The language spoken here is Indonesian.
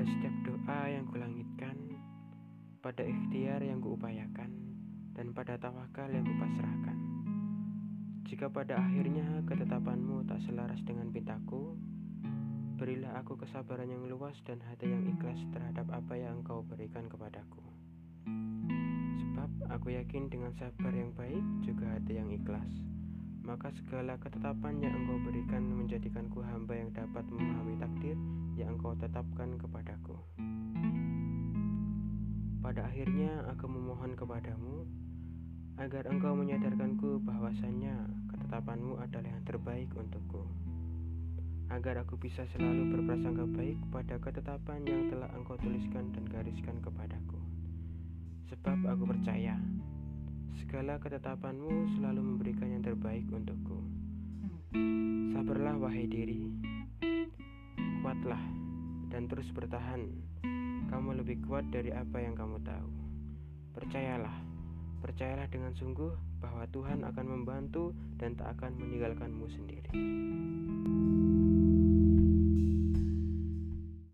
Pada setiap doa yang kulangitkan, pada ikhtiar yang kuupayakan, dan pada tawakal yang kupasrahkan. Jika pada akhirnya ketetapanmu tak selaras dengan pintaku, berilah aku kesabaran yang luas dan hati yang ikhlas terhadap apa yang engkau berikan kepadaku. Sebab aku yakin dengan sabar yang baik juga hati yang ikhlas, maka segala ketetapan yang engkau berikan menjadikanku hamba yang dapat memahami takdir engkau tetapkan kepadaku. Pada akhirnya aku memohon kepadamu agar engkau menyadarkanku bahwasannya ketetapanmu adalah yang terbaik untukku. Agar aku bisa selalu berprasangka baik pada ketetapan yang telah engkau tuliskan dan gariskan kepadaku. Sebab aku percaya Segala ketetapanmu selalu memberikan yang terbaik untukku. Sabarlah wahai diri, dan terus bertahan. Kamu lebih kuat dari apa yang kamu tahu. Percayalah, percayalah dengan sungguh bahwa Tuhan akan membantu dan tak akan meninggalkanmu sendiri.